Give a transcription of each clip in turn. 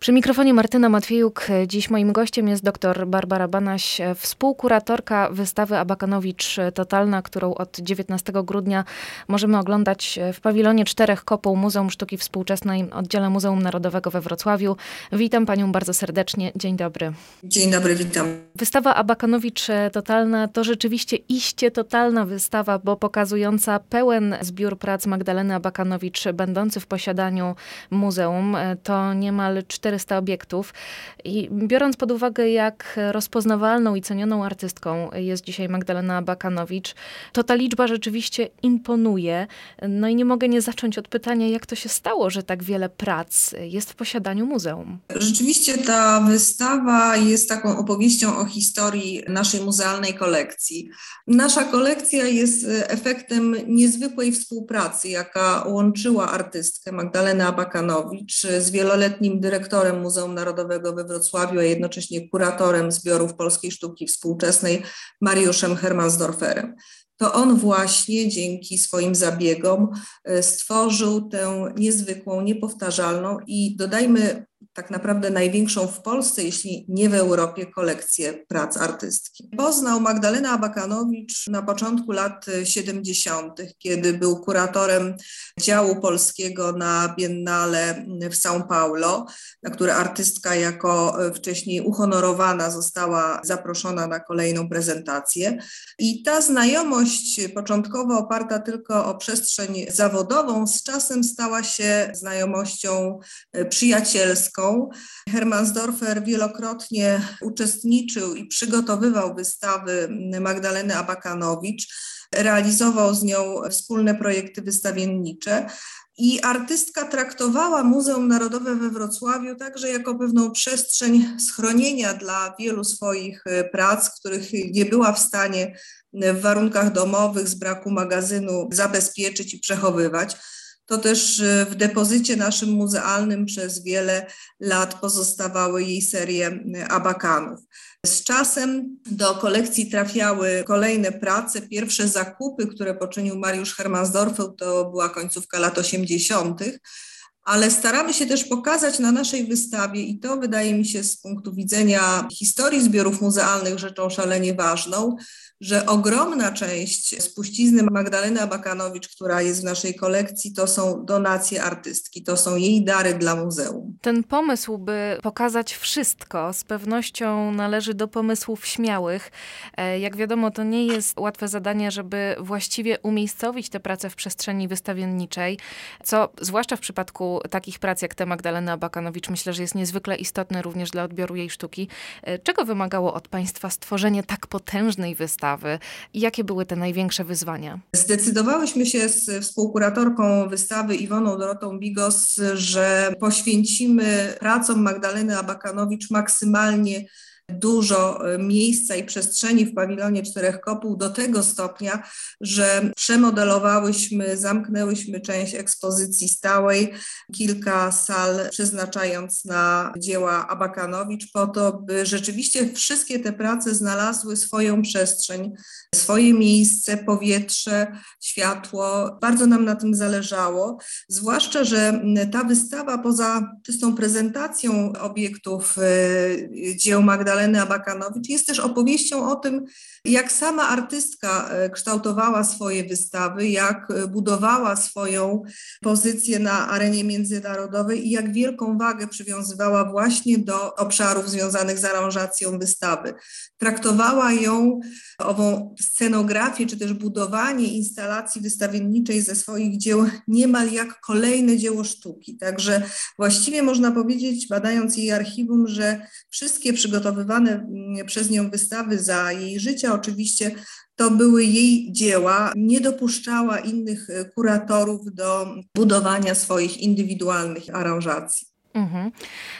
Przy mikrofonie Martyna Matwiejuk. Dziś moim gościem jest dr Barbara Banaś, współkuratorka wystawy Abakanowicz Totalna, którą od 19 grudnia możemy oglądać w pawilonie Czterech Kopuł Muzeum Sztuki Współczesnej, oddziale Muzeum Narodowego we Wrocławiu. Witam panią bardzo serdecznie. Dzień dobry. Dzień dobry, witam. Wystawa Abakanowicz Totalna to rzeczywiście iście totalna wystawa, bo pokazująca pełen zbiór prac Magdaleny Abakanowicz, będący w posiadaniu muzeum. To niemal 4 400 obiektów. I biorąc pod uwagę, jak rozpoznawalną i cenioną artystką jest dzisiaj Magdalena Bakanowicz, to ta liczba rzeczywiście imponuje. No i nie mogę nie zacząć od pytania, jak to się stało, że tak wiele prac jest w posiadaniu muzeum. Rzeczywiście ta wystawa jest taką opowieścią o historii naszej muzealnej kolekcji. Nasza kolekcja jest efektem niezwykłej współpracy, jaka łączyła artystkę Magdalenę Abakanowicz z wieloletnim dyrektorem dyrektorem Muzeum Narodowego we Wrocławiu, a jednocześnie kuratorem zbiorów polskiej sztuki współczesnej Mariuszem Hermansdorferem. To on właśnie dzięki swoim zabiegom e, stworzył tę niezwykłą, niepowtarzalną i dodajmy tak naprawdę największą w Polsce, jeśli nie w Europie, kolekcję prac artystki. Poznał Magdalena Abakanowicz na początku lat 70., kiedy był kuratorem działu polskiego na Biennale w São Paulo, na które artystka jako wcześniej uhonorowana została zaproszona na kolejną prezentację. I ta znajomość, początkowo oparta tylko o przestrzeń zawodową, z czasem stała się znajomością przyjacielską Hermansdorfer wielokrotnie uczestniczył i przygotowywał wystawy Magdaleny Abakanowicz, realizował z nią wspólne projekty wystawiennicze. I artystka traktowała Muzeum Narodowe we Wrocławiu także jako pewną przestrzeń schronienia dla wielu swoich prac, których nie była w stanie w warunkach domowych z braku magazynu zabezpieczyć i przechowywać to też e, w depozycie naszym muzealnym przez wiele lat pozostawały jej serie e, abakanów. Z czasem do kolekcji trafiały kolejne prace. Pierwsze zakupy, które poczynił Mariusz Hermansdorfer, to była końcówka lat 80., ale staramy się też pokazać na naszej wystawie, i to wydaje mi się z punktu widzenia historii zbiorów muzealnych rzeczą szalenie ważną, że ogromna część spuścizny Magdaleny Abakanowicz, która jest w naszej kolekcji, to są donacje artystki, to są jej dary dla muzeum. Ten pomysł, by pokazać wszystko, z pewnością należy do pomysłów śmiałych. E, jak wiadomo, to nie jest łatwe zadanie, żeby właściwie umiejscowić te prace w przestrzeni wystawienniczej, co zwłaszcza w przypadku takich prac jak te Magdaleny Abakanowicz, myślę, że jest niezwykle istotne również dla odbioru jej sztuki. E, czego wymagało od Państwa stworzenie tak potężnej wystawy? Wystawy. Jakie były te największe wyzwania? Zdecydowałyśmy się z współkuratorką wystawy Iwoną Dorotą Bigos, że poświęcimy pracom Magdaleny Abakanowicz maksymalnie dużo e, miejsca i przestrzeni w pawilonie Czterech Kopuł do tego stopnia, że przemodelowałyśmy, zamknęłyśmy część ekspozycji stałej, kilka sal przeznaczając na dzieła Abakanowicz po to, by rzeczywiście wszystkie te prace znalazły swoją przestrzeń, swoje miejsce, powietrze, światło. Bardzo nam na tym zależało, zwłaszcza, że ta wystawa poza czystą prezentacją obiektów e, dzieł Magdaleny Magdaleny Abakanowicz jest też opowieścią o tym, jak sama artystka e, kształtowała swoje wystawy, jak e, budowała swoją pozycję na arenie międzynarodowej i jak wielką wagę przywiązywała właśnie do obszarów związanych z aranżacją wystawy. Traktowała ją, ową scenografię, czy też budowanie instalacji wystawienniczej ze swoich dzieł niemal jak kolejne dzieło sztuki. Także właściwie można powiedzieć, badając jej archiwum, że wszystkie przygotowywane mm, przez nią wystawy za jej życia, oczywiście to były jej dzieła, nie dopuszczała innych e, kuratorów do budowania swoich indywidualnych aranżacji. Mhm.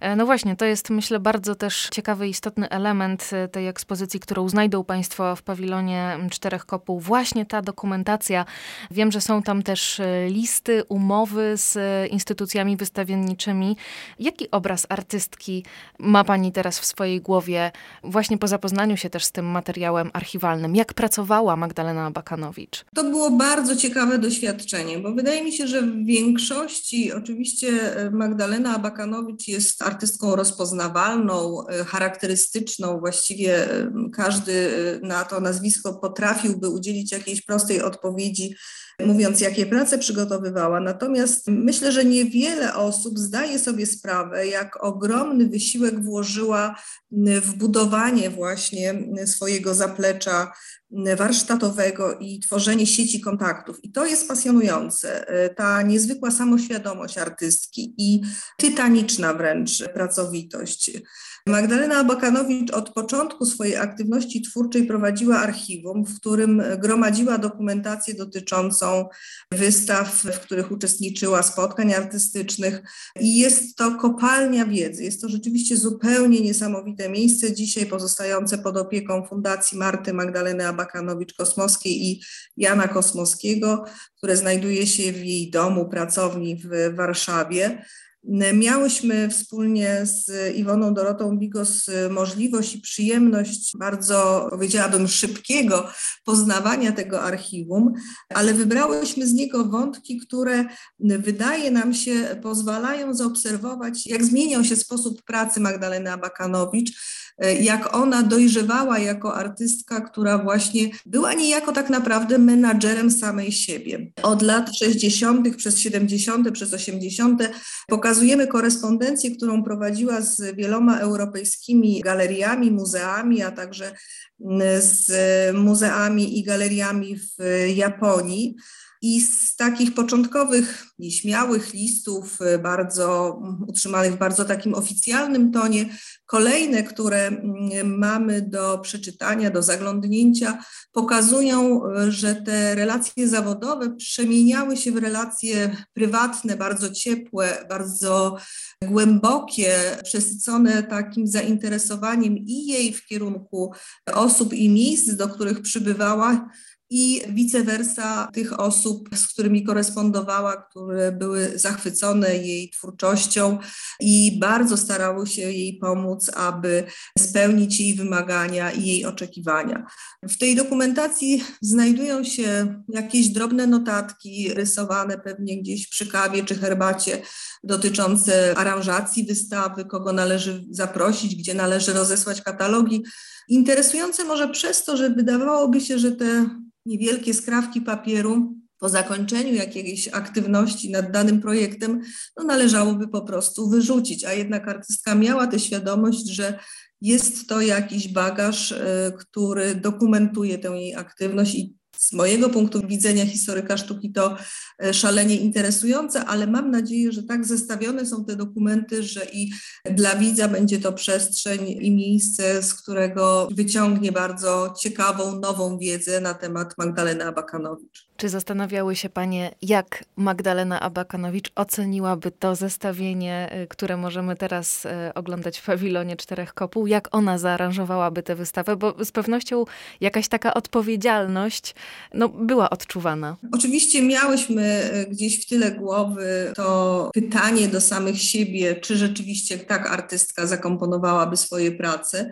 E, no właśnie, to jest myślę bardzo też ciekawy, istotny element e, tej ekspozycji, którą znajdą Państwo w pawilonie Czterech Kopuł. Właśnie ta dokumentacja. Wiem, że są tam też e, listy, umowy z instytucjami wystawienniczymi. Jaki obraz artystki ma Pani teraz w swojej głowie, właśnie po zapoznaniu się też z tym materiałem archiwalnym? Jak pracowała Magdalena Bakanowicz? To było bardzo ciekawe doświadczenie, bo wydaje mi się, że w większości oczywiście Magdalena Bakanowicz Jest artystką rozpoznawalną, e, charakterystyczną. Właściwie e, każdy e, na to nazwisko potrafiłby udzielić jakiejś prostej odpowiedzi, mówiąc, jakie prace przygotowywała. Natomiast myślę, że niewiele osób zdaje sobie sprawę, jak ogromny wysiłek włożyła w budowanie właśnie swojego zaplecza warsztatowego i tworzenie sieci kontaktów. I to jest pasjonujące. Ta niezwykła samoświadomość artystki i tytaniczna wręcz pracowitość. Magdalena Abakanowicz od początku swojej aktywności twórczej prowadziła archiwum, w którym gromadziła dokumentację dotyczącą wystaw, w których uczestniczyła, spotkań artystycznych i jest to kopalnia wiedzy. Jest to rzeczywiście zupełnie niesamowite miejsce, dzisiaj pozostające pod opieką Fundacji Marty Magdaleny Abakanowicz-Kosmowskiej i Jana Kosmowskiego, które znajduje się w jej domu, pracowni w Warszawie. Miałyśmy wspólnie z Iwoną Dorotą Bigos możliwość i przyjemność bardzo, powiedziałabym, szybkiego poznawania tego archiwum, ale wybrałyśmy z niego wątki, które wydaje nam się pozwalają zaobserwować, jak zmieniał się sposób pracy Magdaleny Abakanowicz, jak ona dojrzewała jako artystka, która właśnie była niejako tak naprawdę menadżerem samej siebie. Od lat 60., przez 70., przez 80. pokazujemy korespondencję, którą prowadziła z wieloma europejskimi galeriami, muzeami, a także z muzeami i galeriami w Japonii. I z takich początkowych, nieśmiałych listów, y, bardzo utrzymanych w bardzo takim oficjalnym tonie, kolejne, które mm, mamy do przeczytania, do zaglądnięcia, pokazują, y, że te relacje zawodowe przemieniały się w relacje prywatne, bardzo ciepłe, bardzo głębokie, przesycone takim zainteresowaniem i jej w kierunku osób i miejsc, do których przybywała i vice versa tych osób, z którymi korespondowała, które były zachwycone jej twórczością i bardzo starały się jej pomóc, aby spełnić jej wymagania i jej oczekiwania. W tej dokumentacji znajdują się jakieś drobne notatki rysowane pewnie gdzieś przy kawie czy herbacie dotyczące aranżacji wystawy, kogo należy zaprosić, gdzie należy rozesłać katalogi. Interesujące może przez to, że wydawałoby się, że te niewielkie skrawki papieru po zakończeniu jakiejś aktywności nad danym projektem, no należałoby po prostu wyrzucić, a jednak artystka miała tę świadomość, że jest to jakiś bagaż, e, który dokumentuje tę jej aktywność i z mojego punktu widzenia historyka sztuki to e, szalenie interesujące, ale mam nadzieję, że tak zestawione są te dokumenty, że i dla widza będzie to przestrzeń i miejsce, z którego wyciągnie bardzo ciekawą, nową wiedzę na temat Magdaleny Abakanowicz. Czy zastanawiały się Panie, jak Magdalena Abakanowicz oceniłaby to zestawienie, y, które możemy teraz y, oglądać w pawilonie Czterech Kopuł? Jak ona zaaranżowałaby tę wystawę? Bo z pewnością jakaś taka odpowiedzialność no, była odczuwana. Oczywiście miałyśmy y, gdzieś w tyle głowy to pytanie do samych siebie, czy rzeczywiście tak artystka zakomponowałaby swoje prace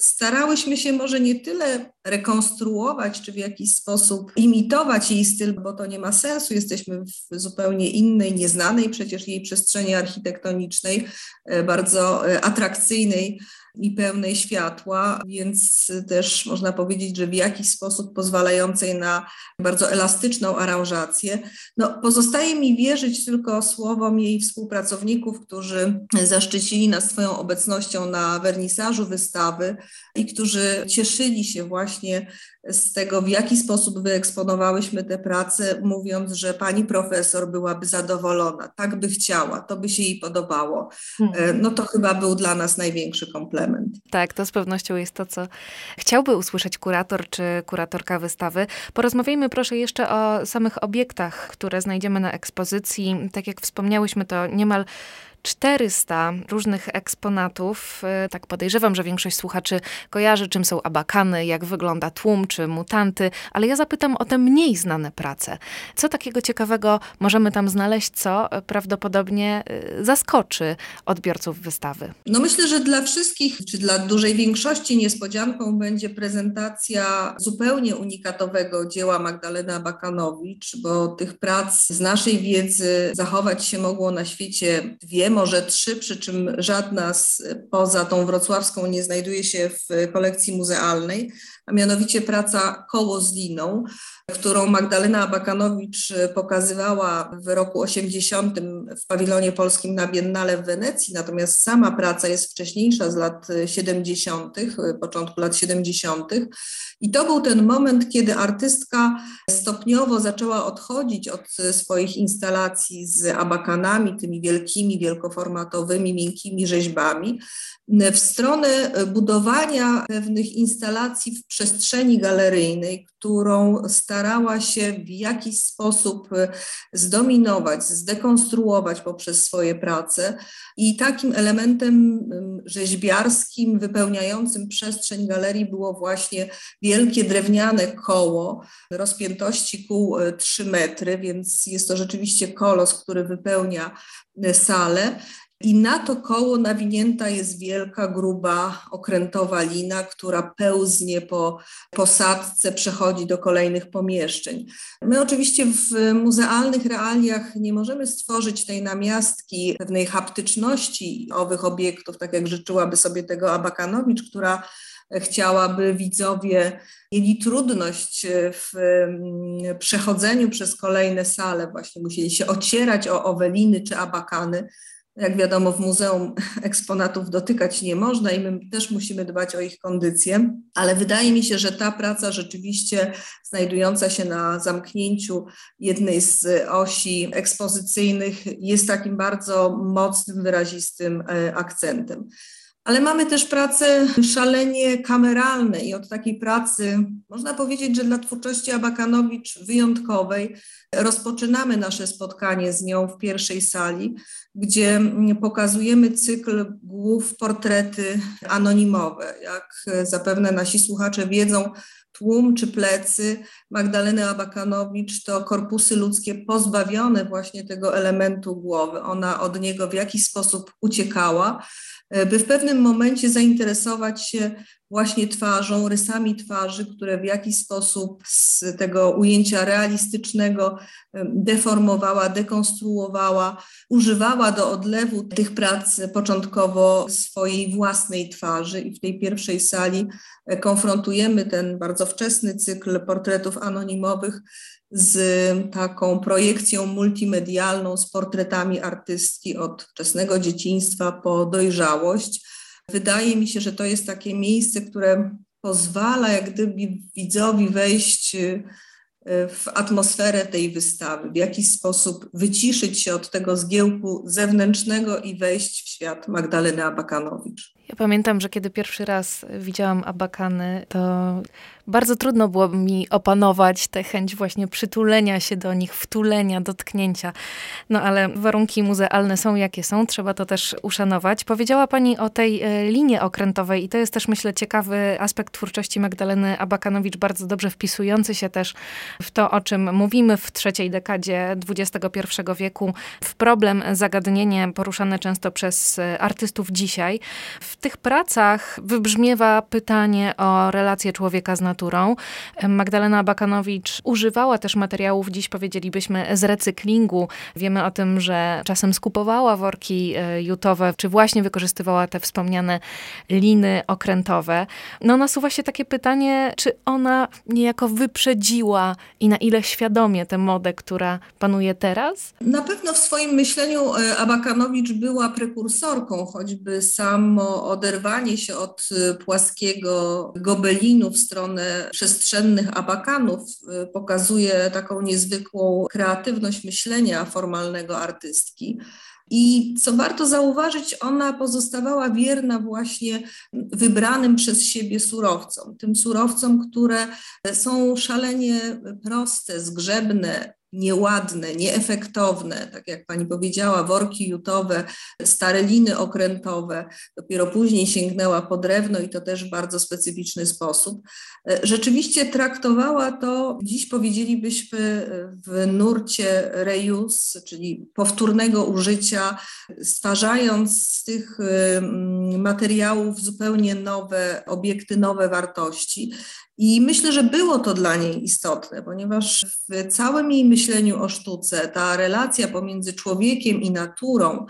starałyśmy się może nie tyle rekonstruować, czy w jakiś sposób imitować jej styl, bo to nie ma sensu. Jesteśmy w zupełnie innej, nieznanej przecież jej przestrzeni architektonicznej, e, bardzo e, atrakcyjnej i pełnej światła, więc też można powiedzieć, że w jakiś sposób pozwalającej na bardzo elastyczną aranżację. No, pozostaje mi wierzyć tylko słowom jej współpracowników, którzy zaszczycili nas swoją obecnością na wernisażu wystawy i którzy cieszyli się właśnie z tego, w jaki sposób wyeksponowałyśmy te prace, mówiąc, że pani profesor byłaby zadowolona, tak by chciała, to by się jej podobało. Mhm. E, no to chyba był dla nas największy komplement. Tak, to z pewnością jest to, co chciałby usłyszeć kurator czy kuratorka wystawy. Porozmawiajmy proszę jeszcze o samych obiektach, które znajdziemy na ekspozycji. Tak jak wspomniałyśmy, to niemal 400 różnych eksponatów. E, tak podejrzewam, że większość słuchaczy kojarzy, czym są abakany, jak wygląda tłum czy mutanty, ale ja zapytam o te mniej znane prace. Co takiego ciekawego możemy tam znaleźć, co prawdopodobnie e, zaskoczy odbiorców wystawy? No myślę, że dla wszystkich, czy dla dużej większości niespodzianką będzie prezentacja zupełnie unikatowego dzieła Magdaleny Abakanowicz, bo tych prac z naszej wiedzy zachować się mogło na świecie dwie, może trzy, przy czym żadna z, poza tą wrocławską nie znajduje się w kolekcji muzealnej, a mianowicie praca Koło z liną, którą Magdalena Abakanowicz pokazywała w roku 80 w pawilonie polskim na Biennale w Wenecji, natomiast sama praca jest wcześniejsza z lat 70., początku lat 70. I to był ten moment, kiedy artystka stopniowo zaczęła odchodzić od swoich instalacji z abakanami, tymi wielkimi, wielkoformatowymi, miękkimi rzeźbami, w stronę budowania pewnych instalacji w przestrzeni galeryjnej, którą starała się w jakiś sposób zdominować, zdekonstruować poprzez swoje prace. I takim elementem rzeźbiarskim, wypełniającym przestrzeń galerii było właśnie wielkie drewniane koło rozpiętości kół 3 metry, więc jest to rzeczywiście kolos, który wypełnia salę. I na to koło nawinięta jest wielka, gruba, okrętowa lina, która pełznie po posadce, przechodzi do kolejnych pomieszczeń. My oczywiście w muzealnych realiach nie możemy stworzyć tej namiastki pewnej haptyczności owych obiektów, tak jak życzyłaby sobie tego Abakanowicz, która chciałaby widzowie mieli trudność w mm, przechodzeniu przez kolejne sale, właśnie musieli się ocierać o oweliny czy abakany. Jak wiadomo, w muzeum eksponatów dotykać nie można i my też musimy dbać o ich kondycję, ale wydaje mi się, że ta praca rzeczywiście znajdująca się na zamknięciu jednej z osi ekspozycyjnych jest takim bardzo mocnym, wyrazistym e, akcentem. Ale mamy też prace szalenie kameralne i od takiej pracy można powiedzieć, że dla twórczości Abakanowicz wyjątkowej rozpoczynamy nasze spotkanie z nią w pierwszej sali, gdzie pokazujemy cykl głów portrety anonimowe. Jak zapewne nasi słuchacze wiedzą, tłum czy plecy Magdaleny Abakanowicz to korpusy ludzkie pozbawione właśnie tego elementu głowy. Ona od niego w jakiś sposób uciekała E, by w pewnym momencie zainteresować się właśnie twarzą, rysami twarzy, które w jakiś sposób z tego ujęcia realistycznego deformowała, dekonstruowała, używała do odlewu tych prac początkowo swojej własnej twarzy. I w tej pierwszej sali e, konfrontujemy ten bardzo wczesny cykl portretów anonimowych z taką projekcją multimedialną, z portretami artystki od wczesnego dzieciństwa po dojrzałość. Wydaje mi się, że to jest takie miejsce, które pozwala jak gdyby widzowi wejść y, w atmosferę tej wystawy, w jakiś sposób wyciszyć się od tego zgiełku zewnętrznego i wejść w świat Magdaleny Abakanowicz. Ja pamiętam, że kiedy pierwszy raz widziałam abakany, to bardzo trudno było mi opanować tę chęć właśnie przytulenia się do nich, wtulenia, dotknięcia. No ale warunki muzealne są jakie są, trzeba to też uszanować. Powiedziała Pani o tej e, linie okrętowej i to jest też myślę ciekawy aspekt twórczości Magdaleny Abakanowicz, bardzo dobrze wpisujący się też w to, o czym mówimy w trzeciej dekadzie XXI wieku, w problem, zagadnienie poruszane często przez e, artystów dzisiaj. W tych pracach wybrzmiewa pytanie o relację człowieka z naturą. Magdalena Bakanowicz używała też materiałów, dziś powiedzielibyśmy, z recyklingu. Wiemy o tym, że czasem skupowała worki e, jutowe, czy właśnie wykorzystywała te wspomniane liny okrętowe. No nasuwa się takie pytanie, czy ona niejako wyprzedziła i na ile świadomie tę modę, która panuje teraz? Na pewno w swoim myśleniu e, Abakanowicz była prekursorką, choćby samo oderwanie się od e, płaskiego gobelinu w stronę przestrzennych abakanów y, pokazuje taką niezwykłą kreatywność myślenia formalnego artystki. I co warto zauważyć, ona pozostawała wierna właśnie wybranym przez siebie surowcom, tym surowcom, które są szalenie proste, zgrzebne, nieładne, nieefektowne, tak jak pani powiedziała, worki jutowe, stare liny okrętowe, dopiero później sięgnęła po drewno i to też w bardzo specyficzny sposób. E, rzeczywiście traktowała to, dziś powiedzielibyśmy w nurcie reuse, czyli powtórnego użycia, stwarzając z tych materiałów zupełnie nowe obiekty, nowe wartości. I myślę, że było to dla niej istotne, ponieważ w całym jej myśleniu o sztuce ta relacja pomiędzy człowiekiem i naturą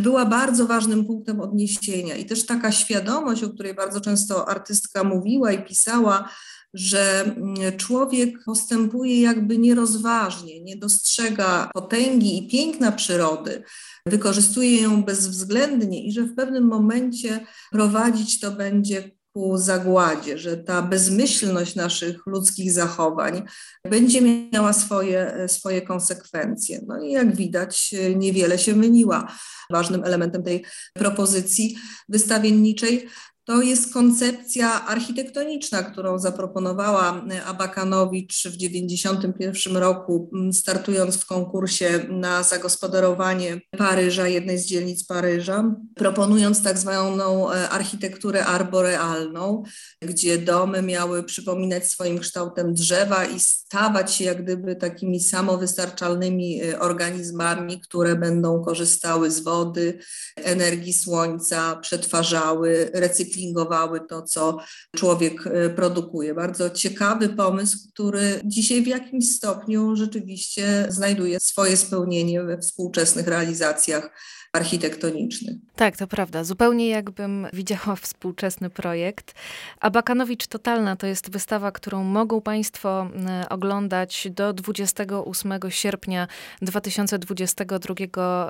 była bardzo ważnym punktem odniesienia. I też taka świadomość, o której bardzo często artystka mówiła i pisała, że człowiek postępuje jakby nierozważnie, nie dostrzega potęgi i piękna przyrody, wykorzystuje ją bezwzględnie i że w pewnym momencie prowadzić to będzie ku zagładzie, że ta bezmyślność naszych ludzkich zachowań będzie miała swoje, swoje konsekwencje. No i jak widać, niewiele się myliła. Ważnym elementem tej propozycji wystawienniczej to jest koncepcja architektoniczna, którą zaproponowała Abakanowicz w 1991 roku, startując w konkursie na zagospodarowanie Paryża, jednej z dzielnic Paryża, proponując tak zwaną e, architekturę arborealną, gdzie domy miały przypominać swoim kształtem drzewa i stawać się jak gdyby takimi samowystarczalnymi e, organizmami, które będą korzystały z wody, energii słońca, przetwarzały, recyklingowały recyklingowały to, co człowiek e, produkuje. Bardzo ciekawy pomysł, który dzisiaj w jakimś stopniu rzeczywiście znajduje swoje spełnienie we współczesnych realizacjach architektonicznych. Tak, to prawda. Zupełnie jakbym widziała współczesny projekt. A Bakanowicz Totalna to jest wystawa, którą mogą Państwo e, oglądać do 28 sierpnia 2022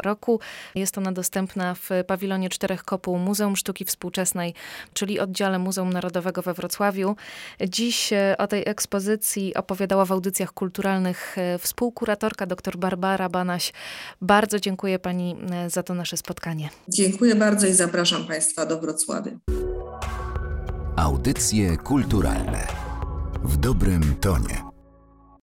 roku. Jest ona dostępna w pawilonie Czterech Kopuł Muzeum Sztuki Współczesnej, czyli oddziale Muzeum Narodowego we Wrocławiu. Dziś e, o tej ekspozycji opowiadała w audycjach kulturalnych e, współkuratorka dr Barbara Banaś. Bardzo dziękuję Pani za to to nasze spotkanie. Dziękuję bardzo i zapraszam Państwa do Wrocławia. Audycje kulturalne w dobrym tonie.